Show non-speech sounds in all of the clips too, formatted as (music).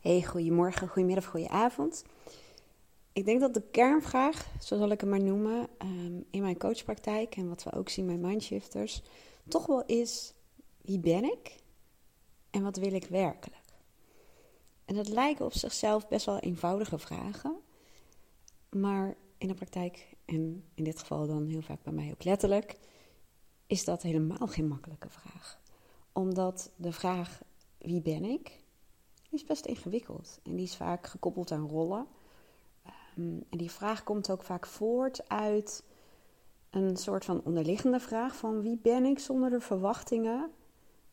Hey, goedemorgen, goedemiddag, goedenavond. Ik denk dat de kernvraag, zo zal ik het maar noemen, ehm, in mijn coachpraktijk en wat we ook zien bij Mindshifters, toch wel is: wie ben ik en wat wil ik werkelijk? En dat lijken op zichzelf best wel eenvoudige vragen, maar in de praktijk, en in dit geval dan heel vaak bij mij ook letterlijk, is dat helemaal geen makkelijke vraag. Omdat de vraag: wie ben ik? Is best ingewikkeld. En die is vaak gekoppeld aan rollen. Ehm, en die vraag komt ook vaak voort uit een soort van onderliggende vraag van wie ben ik zonder de verwachtingen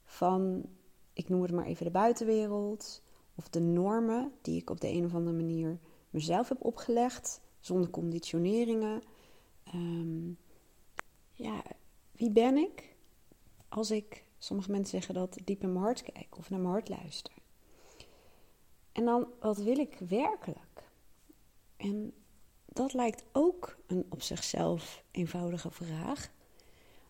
van, ik noem het maar even de buitenwereld, of de normen die ik op de een of andere manier mezelf heb opgelegd, zonder conditioneringen. Ehm, ja, wie ben ik als ik, sommige mensen zeggen dat, diep in mijn hart kijk of naar mijn hart luister. En dan, wat wil ik werkelijk? En dat lijkt ook een op zichzelf eenvoudige vraag.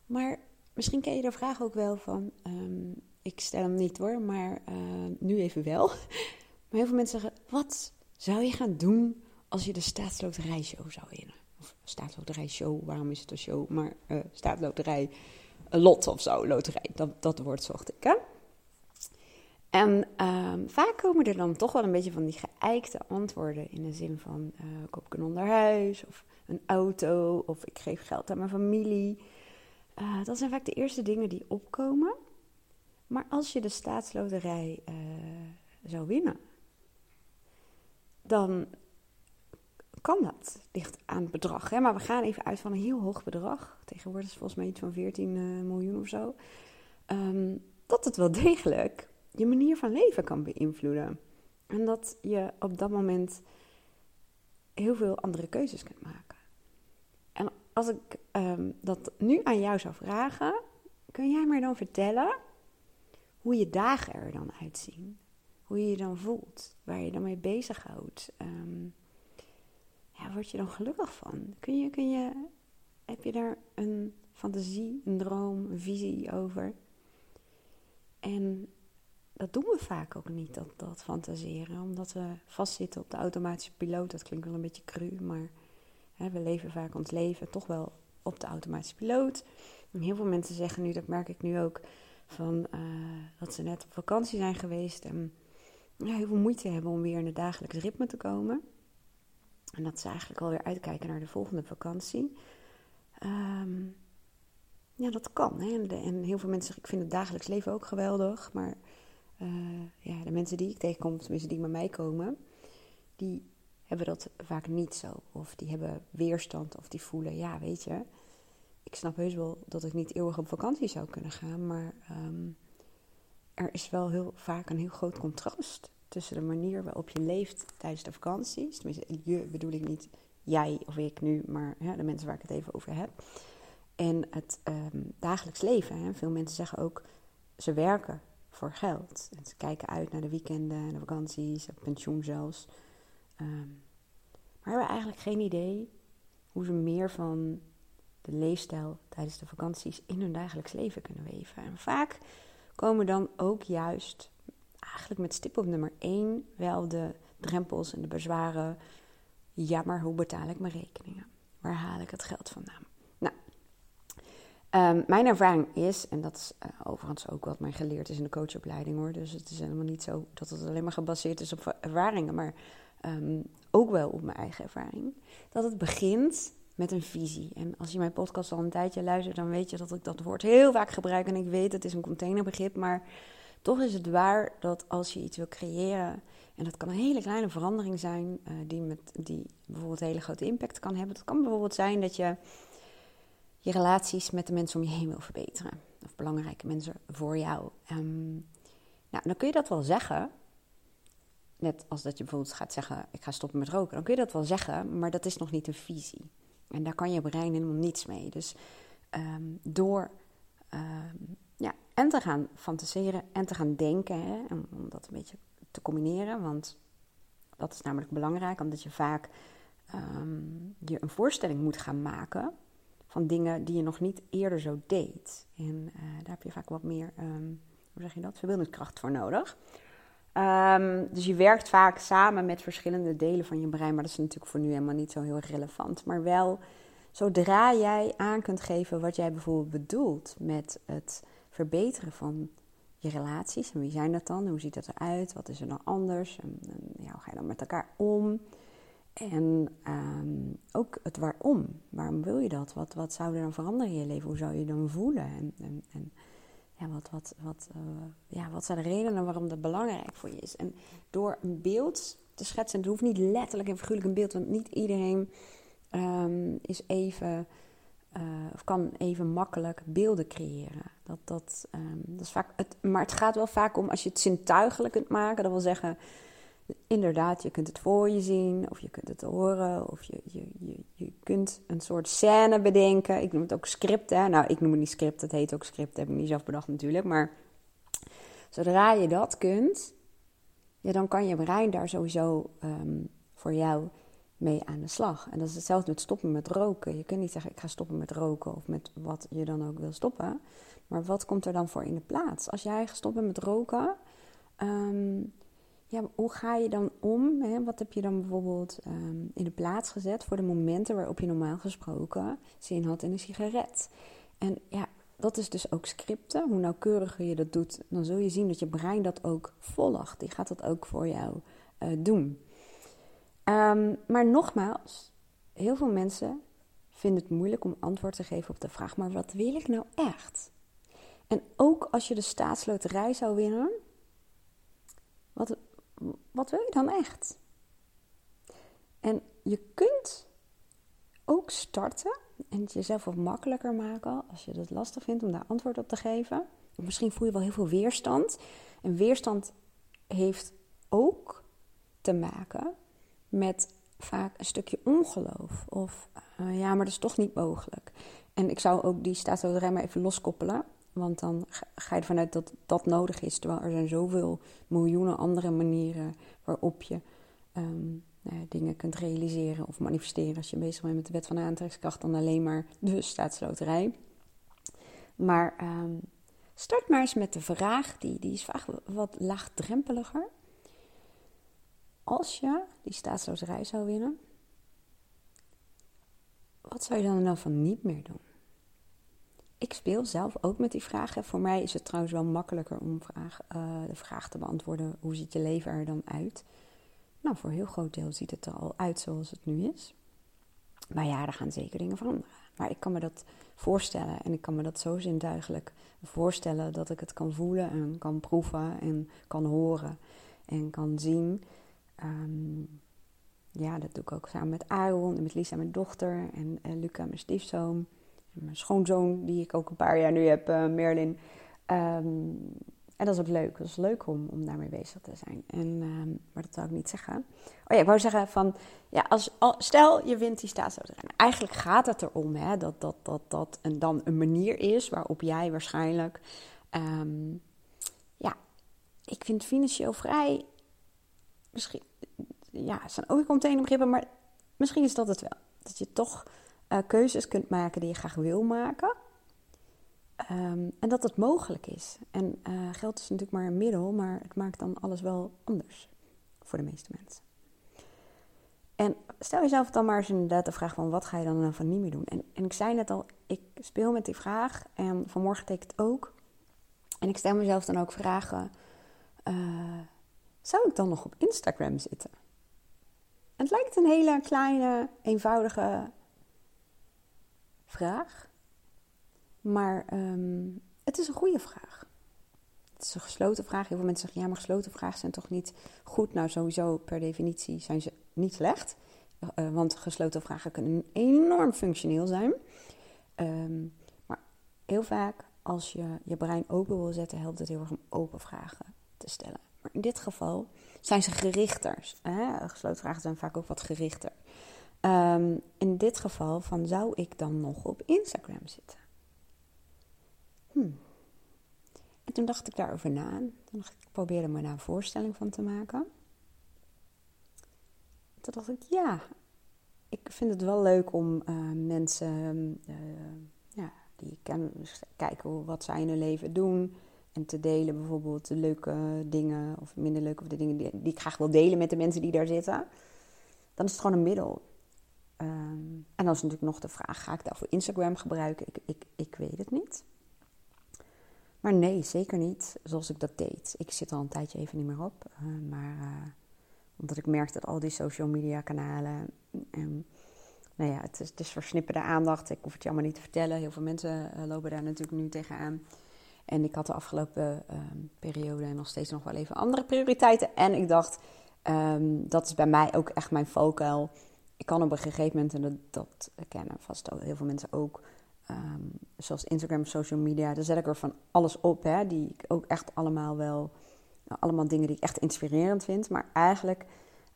Maar misschien ken je de vraag ook wel van, ehm, ik stel hem niet hoor, maar uh, nu even wel. (laughs) Maar heel veel mensen zeggen, wat zou je gaan doen als je de staatsloterijshow zou winnen? Of staatsloterijshow, waarom is het een show? Maar uh, staatsloterij, lot of zo, loterij, dat, dat woord zocht ik hè. En um, vaak komen er dan toch wel een beetje van die geëikte antwoorden in de zin van uh, koop een onderhuis of een auto of ik geef geld aan mijn familie. Uh, dat zijn vaak de eerste dingen die opkomen. Maar als je de staatsloterij uh, zou winnen, dan kan dat. Ligt aan het bedrag. Hè? Maar we gaan even uit van een heel hoog bedrag. Tegenwoordig is het volgens mij iets van 14 miljoen of zo. Um, dat het wel degelijk je manier van leven kan beïnvloeden. En dat je op dat moment heel veel andere keuzes kunt maken. En als ik um, dat nu aan jou zou vragen, kun jij mij dan vertellen hoe je dagen er dan uitzien? Hoe je je dan voelt? Waar je dan mee bezighoudt? Um, ja, word je dan gelukkig van? Kun je, kun je, heb je daar een fantasie, een droom, een visie over? En dat doen we vaak ook niet, dat, dat fantaseren. Omdat we vastzitten op de automatische piloot. Dat klinkt wel een beetje cru, maar hè, we leven vaak ons leven toch wel op de automatische piloot. En heel veel mensen zeggen nu, dat merk ik nu ook, van, uh, dat ze net op vakantie zijn geweest en ja, heel veel moeite hebben om weer in het dagelijks ritme te komen. En dat ze eigenlijk alweer uitkijken naar de volgende vakantie. Um, ja, dat kan. Hè? En, en, heel veel mensen zeggen, ik vind het dagelijks leven ook geweldig. Maar uh, ja, de mensen die ik tegenkom, tenminste die bij mij komen, die hebben dat vaak niet zo. Of die hebben weerstand of die voelen, ja, weet je, ik snap heus wel dat ik niet eeuwig op vakantie zou kunnen gaan, maar um, er is wel heel vaak een heel groot contrast tussen de manier waarop je leeft tijdens de vakanties. Tenminste, je bedoel ik niet jij of ik nu, maar de mensen waar ik het even over heb. En het um, dagelijks leven. Hè. Veel mensen zeggen ook, ze werken voor geld. En ze kijken uit naar de weekenden en de vakanties, op pensioen zelfs. Um, maar hebben eigenlijk geen idee hoe ze meer van de leefstijl tijdens de vakanties in hun dagelijks leven kunnen weven. En vaak komen dan ook juist, eigenlijk met stip op nummer 1, wel de drempels en de bezwaren. Ja, maar hoe betaal ik mijn rekeningen? Waar haal ik het geld vandaan? Um, mijn ervaring is, en dat is uh, overigens ook wat mij geleerd is in de coachopleiding hoor, dus het is helemaal niet zo dat het alleen maar gebaseerd is op ervaringen, maar um, ook wel op mijn eigen ervaring, dat het begint met een visie. En als je mijn podcast al een tijdje luistert, dan weet je dat ik dat woord heel vaak gebruik en ik weet het is een containerbegrip, maar toch is het waar dat als je iets wil creëren, en dat kan een hele kleine verandering zijn, uh, die, met, die bijvoorbeeld een hele grote impact kan hebben. Het kan bijvoorbeeld zijn dat je je relaties met de mensen om je heen wil verbeteren. Of belangrijke mensen voor jou. Um, nou, dan kun je dat wel zeggen. Net als dat je bijvoorbeeld gaat zeggen: Ik ga stoppen met roken. Dan kun je dat wel zeggen, maar dat is nog niet een visie. En daar kan je brein helemaal niets mee. Dus um, door um, ja, en te gaan fantaseren en te gaan denken, hè, om dat een beetje te combineren, want dat is namelijk belangrijk, omdat je vaak je een voorstelling moet gaan maken van dingen die je nog niet eerder zo deed. En uh, daar heb je vaak wat meer, um, hoe zeg je dat, verbeeldingskracht voor nodig. Ehm, dus je werkt vaak samen met verschillende delen van je brein, maar dat is natuurlijk voor nu helemaal niet zo heel relevant. Maar wel zodra jij aan kunt geven wat jij bijvoorbeeld bedoelt met het verbeteren van je relaties. En wie zijn dat dan? Hoe ziet dat eruit? Wat is er dan anders? En, hoe ga je dan met elkaar om? En um, ook het waarom. Waarom wil je dat? Wat, wat zou er dan veranderen in je leven? Hoe zou je dan voelen? En, en, en ja, wat, wat, wat, uh, ja, wat zijn de redenen waarom dat belangrijk voor je is? En door een beeld te schetsen, het hoeft niet letterlijk en figuurlijk een beeld, want niet iedereen um, is even, uh, of kan even makkelijk beelden creëren. Dat, dat, um, dat is vaak het, maar het gaat wel vaak om als je het zintuigelijk kunt maken. Dat wil zeggen, inderdaad, je kunt het voor je zien, of je kunt het horen, of je, je, je, je kunt een soort scène bedenken. Ik noem het ook script, hè. Nou, ik noem het niet script, het heet ook script, dat heb ik niet zelf bedacht natuurlijk. Maar zodra je dat kunt, ja, dan kan je brein daar sowieso um, voor jou mee aan de slag. En dat is hetzelfde met stoppen met roken. Je kunt niet zeggen, ik ga stoppen met roken of met wat je dan ook wil stoppen. Maar wat komt er dan voor in de plaats? Als jij gestopt bent met roken, um, ja, hoe ga je dan om? Hè? Wat heb je dan bijvoorbeeld um, in de plaats gezet voor de momenten waarop je normaal gesproken zin had in een sigaret? En ja, dat is dus ook scripten. Hoe nauwkeuriger je dat doet, dan zul je zien dat je brein dat ook volgt. Die gaat dat ook voor jou uh, doen. Um, maar nogmaals, heel veel mensen vinden het moeilijk om antwoord te geven op de vraag: maar wat wil ik nou echt? En ook als je de staatsloterij zou winnen, wat, wat wil je dan echt? En je kunt ook starten en het jezelf wat makkelijker maken als je het lastig vindt om daar antwoord op te geven. Misschien voel je wel heel veel weerstand. En weerstand heeft ook te maken met vaak een stukje ongeloof. Of uh, ja, maar dat is toch niet mogelijk. En ik zou ook die maar even loskoppelen. Want dan ga je ervan uit dat dat nodig is. Terwijl er zijn zoveel miljoenen andere manieren waarop je um, nou dingen kunt realiseren of manifesteren. Als je bezig bent met de wet van de aantrekkingskracht, dan alleen maar de staatsloterij. Maar um, start maar eens met de vraag, die, die is vaak wat laagdrempeliger. Als je die staatsloterij zou winnen, wat zou je dan nou van niet meer doen? Ik speel zelf ook met die vragen. Voor mij is het trouwens wel makkelijker om uh, de vraag te beantwoorden: hoe ziet je leven er dan uit? Nou, voor een heel groot deel ziet het er al uit zoals het nu is. Maar ja, er gaan zeker dingen veranderen. Maar ik kan me dat voorstellen en ik kan me dat zo zintuigelijk voorstellen dat ik het kan voelen en kan proeven en kan horen en kan zien. Um, ja, dat doe ik ook samen met Aaron en met Lisa, mijn dochter, en uh, Luca, mijn stiefzoon mijn schoonzoon, die ik ook een paar jaar nu heb, uh, Merlin. Um, en dat is ook leuk. Dat is leuk om, om daarmee bezig te zijn. En, um, maar dat zou ik niet zeggen. Oh ja, ik wou zeggen van... Ja, als, stel, je wint die staatsloterij. Eigenlijk gaat het erom hè, dat dat, dat dat en dan een manier is... waarop jij waarschijnlijk... Um, ja, ik vind financieel vrij... Misschien... Ja, het zijn ook containerbegrippen, maar misschien is dat het wel. Dat je toch uh, keuzes kunt maken die je graag wil maken. Um, en dat het mogelijk is. En uh, geld is natuurlijk maar een middel, maar het maakt dan alles wel anders voor de meeste mensen. En stel jezelf dan maar eens inderdaad de vraag van wat ga je dan van niet meer doen? En, en ik zei net al, ik speel met die vraag en vanmorgen deed ik het ook. En ik stel mezelf dan ook vragen, zou ik dan nog op Instagram zitten? Het lijkt een hele kleine, eenvoudige vraag. Maar um, het is een goede vraag. Het is een gesloten vraag. Heel veel mensen zeggen, ja, maar gesloten vragen zijn toch niet goed? Nou, sowieso per definitie zijn ze niet slecht. Uh, want gesloten vragen kunnen enorm functioneel zijn. Um, maar heel vaak, als je je brein open wil zetten, helpt het heel erg om open vragen te stellen. Maar in dit geval zijn ze gerichter. Gesloten vragen zijn vaak ook wat gerichter. Um, in dit geval van zou ik dan nog op Instagram zitten? Hmm. En toen dacht ik daarover na. Toen ik, probeerde me daar een voorstelling van te maken. Toen dacht ik, ja, ik vind het wel leuk om uh, mensen uh, ja, die ik ken, dus kijken wat zij in hun leven doen. en te delen, bijvoorbeeld de leuke dingen of minder leuke dingen die, die ik graag wil delen met de mensen die daar zitten, dan is het gewoon een middel. Ehm, en dan is natuurlijk nog de vraag: ga ik daarvoor Instagram gebruiken? Ik, ik, ik weet het niet. Maar nee, zeker niet zoals ik dat deed. Ik zit al een tijdje even niet meer op. Uh, maar uh, omdat ik merk dat al die social media kanalen. Um, nou ja, het is, het versnipperde aandacht. Ik hoef het allemaal niet te vertellen. Heel veel mensen uh, lopen daar natuurlijk nu tegenaan. En ik had de afgelopen um, periode nog steeds nog wel even andere prioriteiten. En ik dacht, dat is bij mij ook echt mijn valkuil. Ik kan op een gegeven moment, en dat, kennen vast heel veel mensen ook, um, zoals Instagram, social media, daar zet ik er van alles op. Hè, die ik ook echt allemaal wel, nou, allemaal dingen die ik echt inspirerend vind. Maar eigenlijk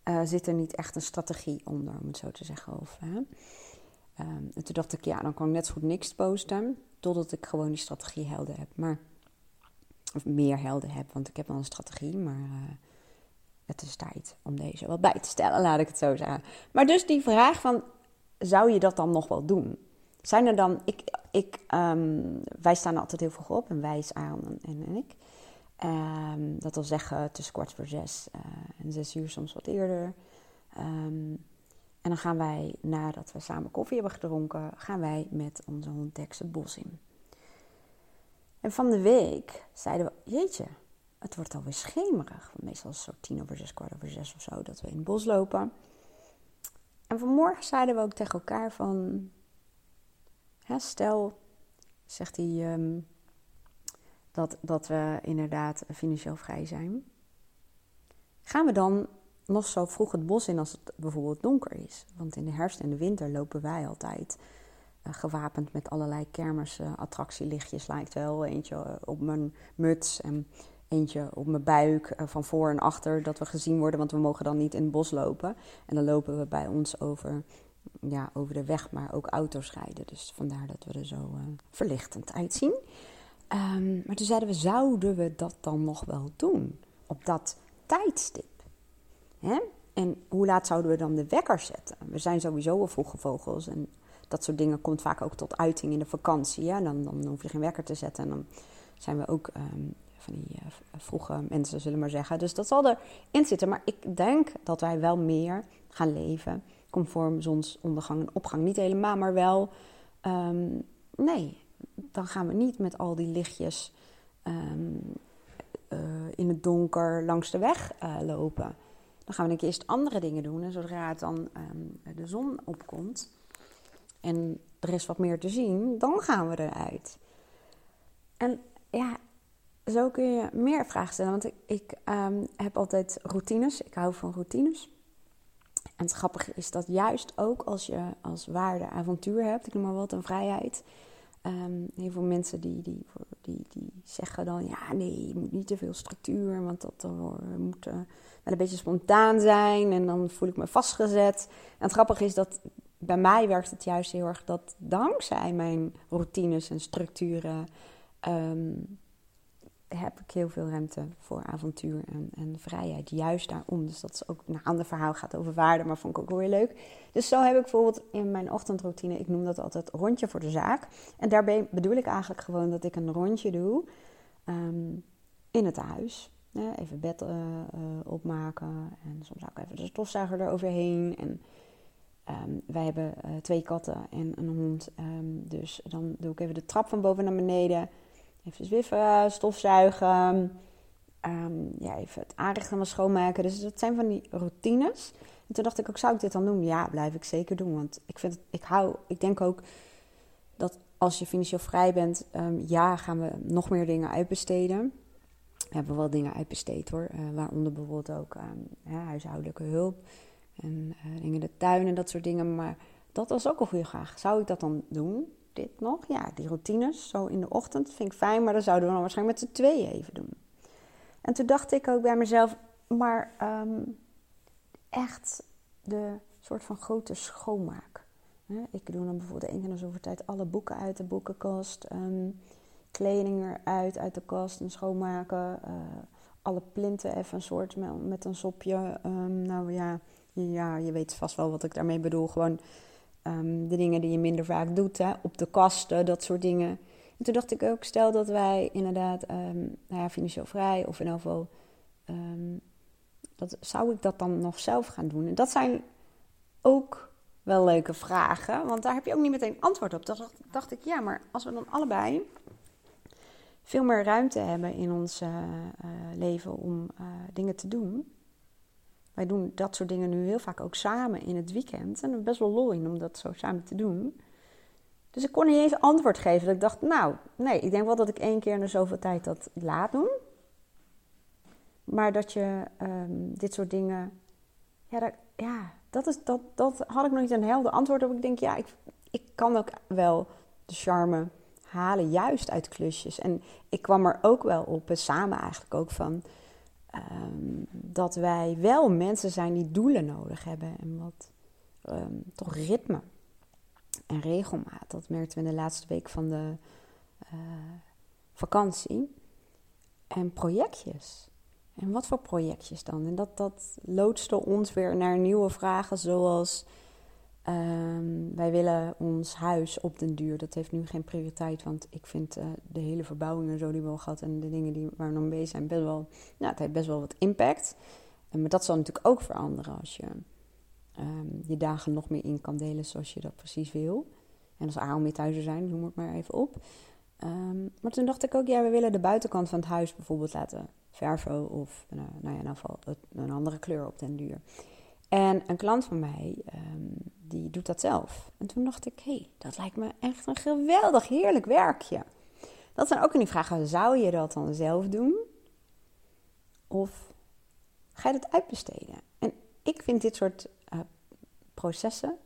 uh, zit er niet echt een strategie onder, om het zo te zeggen. Of, hè. Um, en toen dacht ik, ja, dan kan ik net zo goed niks posten, totdat ik gewoon die strategie helder heb. Maar, of meer helder heb, want ik heb wel een strategie, maar uh, het is tijd om deze wat bij te stellen, laat ik het zo zeggen. Maar dus die vraag van, zou je dat dan nog wel doen? Zijn er dan, ik, ik, um, wij staan altijd heel vroeg op, en aan en, en ik. Um, dat wil zeggen tussen kwart voor zes uh, en zes uur, soms wat eerder. Um, en dan gaan wij, nadat we samen koffie hebben gedronken, gaan wij met onze hond Tex het bos in. En van de week zeiden we, jeetje, het wordt alweer schemerig. Meestal is het tien over zes, kwart over zes of zo, dat we in het bos lopen. En vanmorgen zeiden we ook tegen elkaar van, hè, stel, zegt hij, um, dat, dat we inderdaad financieel vrij zijn. Gaan we dan nog zo vroeg het bos in als het bijvoorbeeld donker is. Want in de herfst en de winter lopen wij altijd uh, gewapend met allerlei kermis attractielichtjes lijkt wel. Eentje uh, op mijn muts en eentje op mijn buik van voor en achter. Dat we gezien worden, want we mogen dan niet in het bos lopen. En dan lopen we bij ons over, ja, over de weg, maar ook auto's rijden. Dus vandaar dat we er zo verlichtend uitzien. Um, maar toen zeiden we, zouden we dat dan nog wel doen? Op dat tijdstip. Hè? En hoe laat zouden we dan de wekker zetten? We zijn sowieso wel vroege vogels. En dat soort dingen komt vaak ook tot uiting in de vakantie. Ja? Dan, dan hoef je geen wekker te zetten. En dan zijn we ook um, van die uh, vroege mensen, zullen we maar zeggen. Dus dat zal erin zitten. Maar ik denk dat wij wel meer gaan leven conform zonsondergang en opgang. Niet helemaal, maar wel... Um, nee, dan gaan we niet met al die lichtjes um, uh, in het donker langs de weg uh, lopen. Dan gaan we denk ik eerst andere dingen doen. En zodra het dan um, de zon opkomt en er is wat meer te zien, dan gaan we eruit. En ja, zo kun je meer vragen stellen. Want ik, ik um, heb altijd routines. Ik hou van routines. En het grappige is dat juist ook als je als waarde avontuur hebt, ik noem maar wat, een vrijheid. Um, heel veel mensen die, die, die, die zeggen dan, ja nee, je moet niet te veel structuur, want dat uh, moet wel een beetje spontaan zijn en dan voel ik me vastgezet. En het grappige is dat bij mij werkt het juist heel erg dat dankzij mijn routines en structuren um, heb ik heel veel ruimte voor avontuur en, en vrijheid. Juist daarom. Dus dat is ook een ander verhaal, gaat over waarde, maar vond ik ook wel weer leuk. Dus zo heb ik bijvoorbeeld in mijn ochtendroutine, ik noem dat altijd rondje voor de zaak. En daarbij bedoel ik eigenlijk gewoon dat ik een rondje doe um, in het huis. Even bed uh, uh, opmaken en soms ook even de stofzuiger eroverheen. En um, wij hebben uh, twee katten en een hond. Um, dus dan doe ik even de trap van boven naar beneden Even zwiffen, stofzuigen. Um, ja, even het aanrichten en schoonmaken. Dus dat zijn van die routines. En toen dacht ik ook, zou ik dit dan doen? Ja, blijf ik zeker doen. Want ik, vind ik, hou, ik denk ook dat als je financieel vrij bent, um, ja, gaan we nog meer dingen uitbesteden. We hebben wel dingen uitbesteed hoor. Uh, waaronder bijvoorbeeld ook ja, huishoudelijke hulp. En uh, dingen in de tuin en dat soort dingen. Maar dat was ook al goede graag. Zou ik dat dan doen? Dit nog? Ja, die routines, zo in de ochtend, vind ik fijn, maar dat zouden we dan waarschijnlijk met z'n tweeën even doen. En toen dacht ik ook bij mezelf, maar um, echt de soort van grote schoonmaak. Ik doe dan bijvoorbeeld één keer in zoveel tijd alle boeken uit de boekenkast, um, kleding eruit uit de kast en schoonmaken. Uh, alle plinten even een soort met, een sopje. Um, nou ja, ja, je weet vast wel wat ik daarmee bedoel. Gewoon Um, de dingen die je minder vaak doet, hè, op de kasten, dat soort dingen. En toen dacht ik ook, stel dat wij inderdaad um, nou ja, financieel vrij of in ieder geval, um, dat, zou ik dat dan nog zelf gaan doen? En dat zijn ook wel leuke vragen, want daar heb je ook niet meteen antwoord op. Toen dacht ik, ja, maar als we dan allebei veel meer ruimte hebben in ons uh, leven om uh, dingen te doen. Wij doen dat soort dingen nu heel vaak ook samen in het weekend. En best wel lol in om dat zo samen te doen. Dus ik kon niet eens antwoord geven. Dat ik dacht, nou, nee, ik denk wel dat ik één keer in de zoveel tijd dat laat doen. Maar dat je um, dit soort dingen. Ja, dat, ja dat, is, dat, dat had ik nog niet een helder antwoord op. Ik denk, ja, ik, ik kan ook wel de charme halen, juist uit klusjes. En ik kwam er ook wel op, samen eigenlijk ook van. Um, dat wij wel mensen zijn die doelen nodig hebben en wat um, toch ritme en regelmaat. Dat merkten we in de laatste week van de uh, vakantie. En projectjes. En wat voor projectjes dan? En dat, dat loodste ons weer naar nieuwe vragen zoals... Um, wij willen ons huis op den duur. Dat heeft nu geen prioriteit, want ik vind uh, de hele verbouwing en zo die we al gehad... en de dingen die, waar we nog mee zijn, best wel... Nou, het heeft best wel wat impact. En, maar dat zal natuurlijk ook veranderen als je um, je dagen nog meer in kan delen zoals je dat precies wil. En als aalmeerthuizen zijn, noem het maar even op. Um, maar toen dacht ik ook, ja, we willen de buitenkant van het huis bijvoorbeeld laten verven of nou, nou ja, in ieder een andere kleur op den duur. En een klant van mij, um, die doet dat zelf. En toen dacht ik, hé, hey, dat lijkt me echt een geweldig, heerlijk werkje. Dat zijn ook in die vragen, zou je dat dan zelf doen? Of ga je dat uitbesteden? En ik vind dit soort uh, processen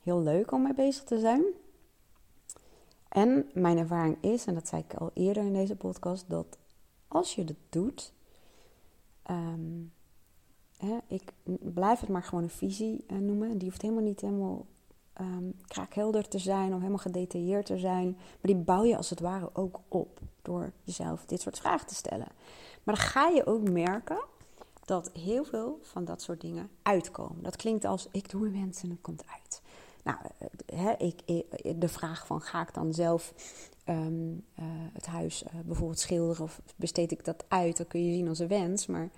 heel leuk om mee bezig te zijn. En mijn ervaring is, en dat zei ik al eerder in deze podcast, dat als je het doet, um, hè, ik blijf het maar gewoon een visie uh, noemen. Die hoeft helemaal niet helemaal um, kraakhelder te zijn of helemaal gedetailleerd te zijn. Maar die bouw je als het ware ook op door jezelf dit soort vragen te stellen. Maar dan ga je ook merken dat heel veel van dat soort dingen uitkomen. Dat klinkt als ik doe mensen en het komt uit. Nou, eh, ik, de vraag van ga ik dan zelf uh, het huis bijvoorbeeld schilderen of besteed ik dat uit, dan kun je zien als een wens. Maar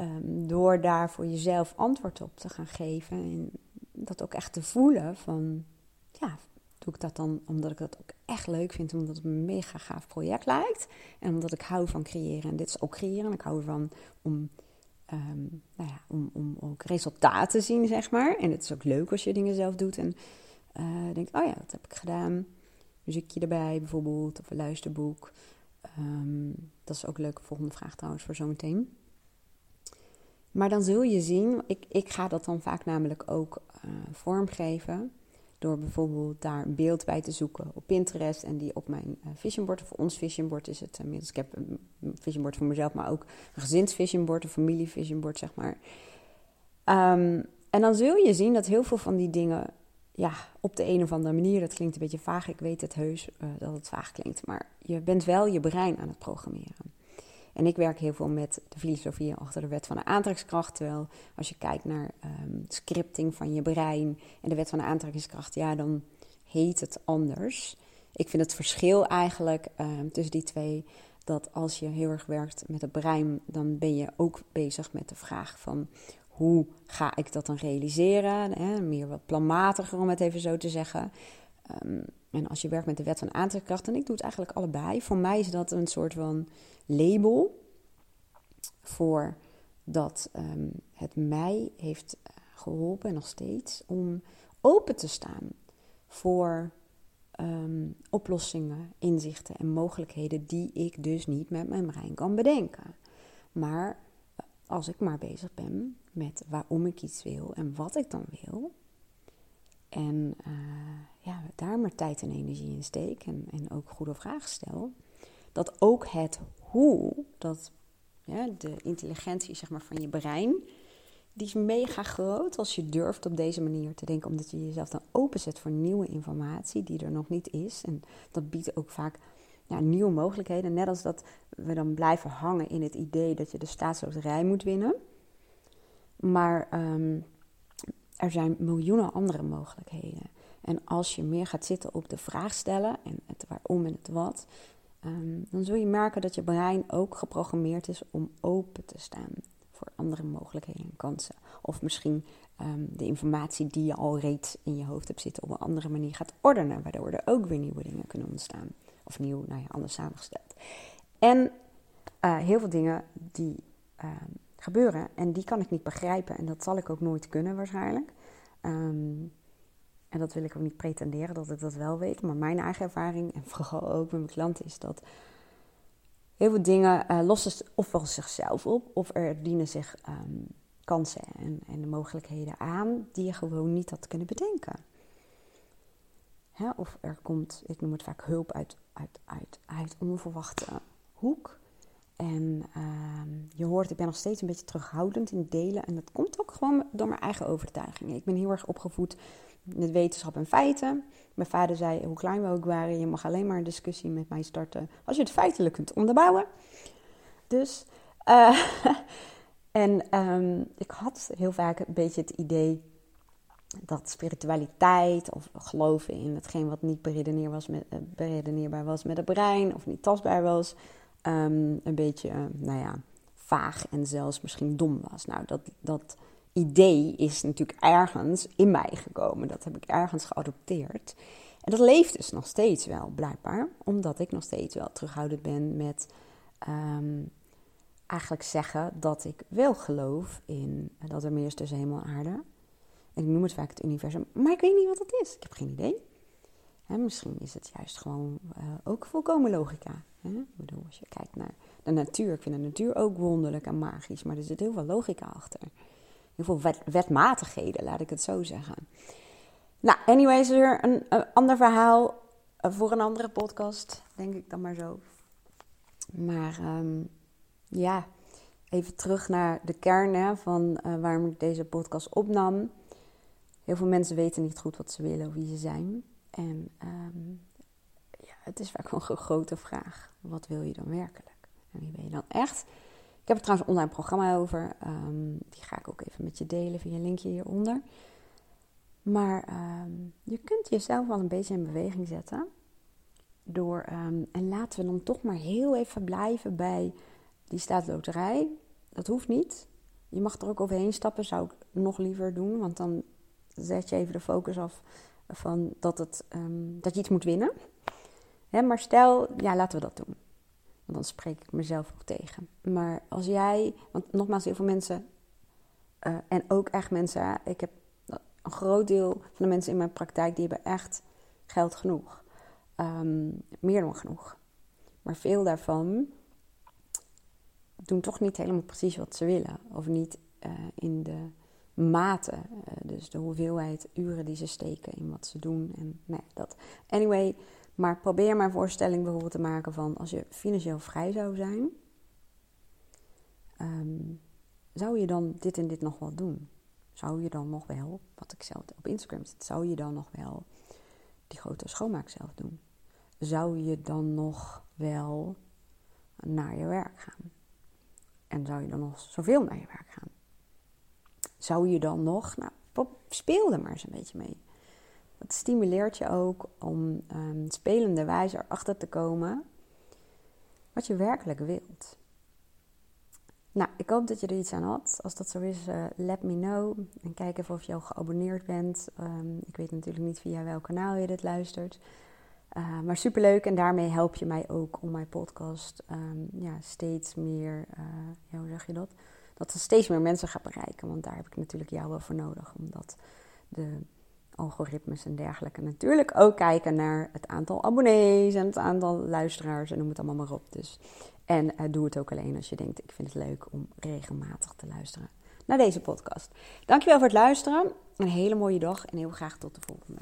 um, door daar voor jezelf antwoord op te gaan geven en dat ook echt te voelen van ja, doe ik dat dan omdat ik dat ook echt leuk vind, omdat het een mega gaaf project lijkt en omdat ik hou van creëren. En dit is ook creëren. Ik hou ervan om Um, nou ja, om, om ook resultaten te zien, zeg maar. En het is ook leuk als je dingen zelf doet en uh, denkt, oh ja, dat heb ik gedaan. Muziekje erbij bijvoorbeeld, of een luisterboek. Um, dat is ook een leuke volgende vraag trouwens voor zometeen. Maar dan zul je zien, ik, ik ga dat dan vaak namelijk ook uh, vormgeven. Door bijvoorbeeld daar een beeld bij te zoeken op Pinterest en die op mijn uh, visionboard, of ons visionboard is het inmiddels. Ik heb een visionboard voor mezelf, maar ook een gezinsvisionboard, een familievisionboard, zeg maar. Um, en dan zul je zien dat heel veel van die dingen, ja, op de een of andere manier, dat klinkt een beetje vaag, ik weet het heus dat het vaag klinkt, maar je bent wel je brein aan het programmeren. En ik werk heel veel met de filosofie achter de wet van de aantrekkingskracht. Terwijl als je kijkt naar um, scripting van je brein en de wet van de aantrekkingskracht, ja, dan heet het anders. Ik vind het verschil eigenlijk um, tussen die twee dat als je heel erg werkt met het brein, dan ben je ook bezig met de vraag van hoe ga ik dat dan realiseren? Hè? Meer wat planmatiger om het even zo te zeggen. Um, en als je werkt met de wet van aantrekkingskracht, en ik doe het eigenlijk allebei. Voor mij is dat een soort van label voor dat um, het mij heeft eh, geholpen, en nog steeds, om open te staan voor um, oplossingen, inzichten en mogelijkheden die ik dus niet met mijn brein kan bedenken. Maar als ik maar bezig ben met waarom ik iets wil en wat ik dan wil, en uh, ja, daar maar tijd en energie in steek en, en ook goede vragen stel, dat ook het hoe, dat ja, de intelligentie zeg maar, van je brein, die is mega groot als je durft op deze manier te denken, omdat je jezelf dan openzet voor nieuwe informatie die er nog niet is. En dat biedt ook vaak ja, nieuwe mogelijkheden. Net als dat we dan blijven hangen in het idee dat je de staatsloterij moet winnen. Maar um, er zijn miljoenen andere mogelijkheden. En als je meer gaat zitten op de vraag stellen en het waarom en het wat, ehm, dan zul je merken dat je brein ook geprogrammeerd is om open te staan voor andere mogelijkheden en kansen. Of misschien um, de informatie die je al reeds in je hoofd hebt zitten op een andere manier gaat ordenen, waardoor er ook weer nieuwe dingen kunnen ontstaan. Of nieuw, nou ja, anders samengesteld. En uh, heel veel dingen die uh, gebeuren en die kan ik niet begrijpen en dat zal ik ook nooit kunnen waarschijnlijk. Um, en dat wil ik ook niet pretenderen dat ik dat wel weet, maar mijn eigen ervaring en vooral ook met mijn klanten is dat heel veel dingen uh, lossen ofwel zichzelf op of er dienen zich um, kansen en, en, de mogelijkheden aan die je gewoon niet had kunnen bedenken. Of er komt, ik noem het vaak hulp uit, uit, uit, uit onverwachte hoek. En uh, je hoort, ik ben nog steeds een beetje terughoudend in delen. En dat komt ook gewoon door mijn eigen overtuigingen. Ik ben heel erg opgevoed met wetenschap en feiten. Mijn vader zei, hoe klein we ook waren, je mag alleen maar een discussie met mij starten als je het feitelijk kunt onderbouwen. Dus, uh, (laughs) en um, ik had heel vaak een beetje het idee dat spiritualiteit of geloven in hetgeen wat niet beredeneer was met, uh, beredeneerbaar was met het brein of niet tastbaar was, um, een beetje, uh, nou ja, vaag en zelfs misschien dom was. Nou, dat, dat idee is natuurlijk ergens in mij gekomen. Dat heb ik ergens geadopteerd. En dat leeft dus nog steeds wel, blijkbaar. Omdat ik nog steeds wel terughoudend ben met um, eigenlijk zeggen dat ik wel geloof in dat er meer is tussen hemel en aarde. En ik noem het vaak het universum, maar ik weet niet wat het is. Ik heb geen idee. misschien is het juist gewoon uh, ook volkomen logica. Ik bedoel, als je kijkt naar de natuur, ik vind de natuur ook wonderlijk en magisch, maar er zit heel veel logica achter heel veel wetmatigheden, laat ik het zo zeggen. Nou, anyways, weer een, ander verhaal eh, voor een andere podcast, denk ik dan maar zo. Maar um, ja, even terug naar de kern hè, van uh, waarom ik deze podcast opnam. Heel veel mensen weten niet goed wat ze willen of wie ze zijn. En um, het is vaak wel een grote vraag. Wat wil je dan werkelijk? En wie ben je dan echt? Ik heb er trouwens een online programma over. Um, die ga ik ook even met je delen via een linkje hieronder. Maar um, je kunt jezelf wel een beetje in beweging zetten. Door, um, en laten we dan toch maar heel even blijven bij die staatsloterij. Dat hoeft niet. Je mag er ook overheen stappen, zou ik nog liever doen. Want dan zet je even de focus af van dat, het, dat je iets moet winnen. Maar stel, ja, laten we dat doen. Want dan spreek ik mezelf ook tegen. Maar als jij, want nogmaals, heel veel mensen, uh, en ook echt mensen, ik heb een groot deel van de mensen in mijn praktijk, die hebben echt geld genoeg. Um, meer dan genoeg. Maar veel daarvan doen toch niet helemaal precies wat ze willen. Of niet uh, in de mate, uh, dus de hoeveelheid uren die ze steken in wat ze doen. En nee, dat. Anyway, maar probeer maar een voorstelling bijvoorbeeld te maken van als je financieel vrij zou zijn, um, zou je dan dit en dit nog wel doen? Zou je dan nog wel, wat ik zelf op Instagram zit, zou je dan nog wel die grote schoonmaak zelf doen? Zou je dan nog wel naar je werk gaan? En zou je dan nog zoveel naar je werk gaan? Zou je dan nog, nou, speel er maar eens een beetje mee. Dat stimuleert je ook om um, spelende wijze erachter te komen wat je werkelijk wilt. Nou, ik hoop dat je er iets aan had. Als dat zo is, uh, let me know. En kijk even of je al geabonneerd bent. Um, ik weet natuurlijk niet via welk kanaal je dit luistert. Uh, maar superleuk en daarmee help je mij ook om mijn podcast um, ja, steeds meer, uh, ja, hoe zeg je dat? Dat er steeds meer mensen gaat bereiken. Want daar heb ik natuurlijk jou wel voor nodig. Omdat de algoritmes en dergelijke natuurlijk ook kijken naar het aantal abonnees en het aantal luisteraars en noem het allemaal maar op. Dus. En uh, doe het ook alleen als je denkt, ik vind het leuk om regelmatig te luisteren naar deze podcast. Dankjewel voor het luisteren. Een hele mooie dag en heel graag tot de volgende.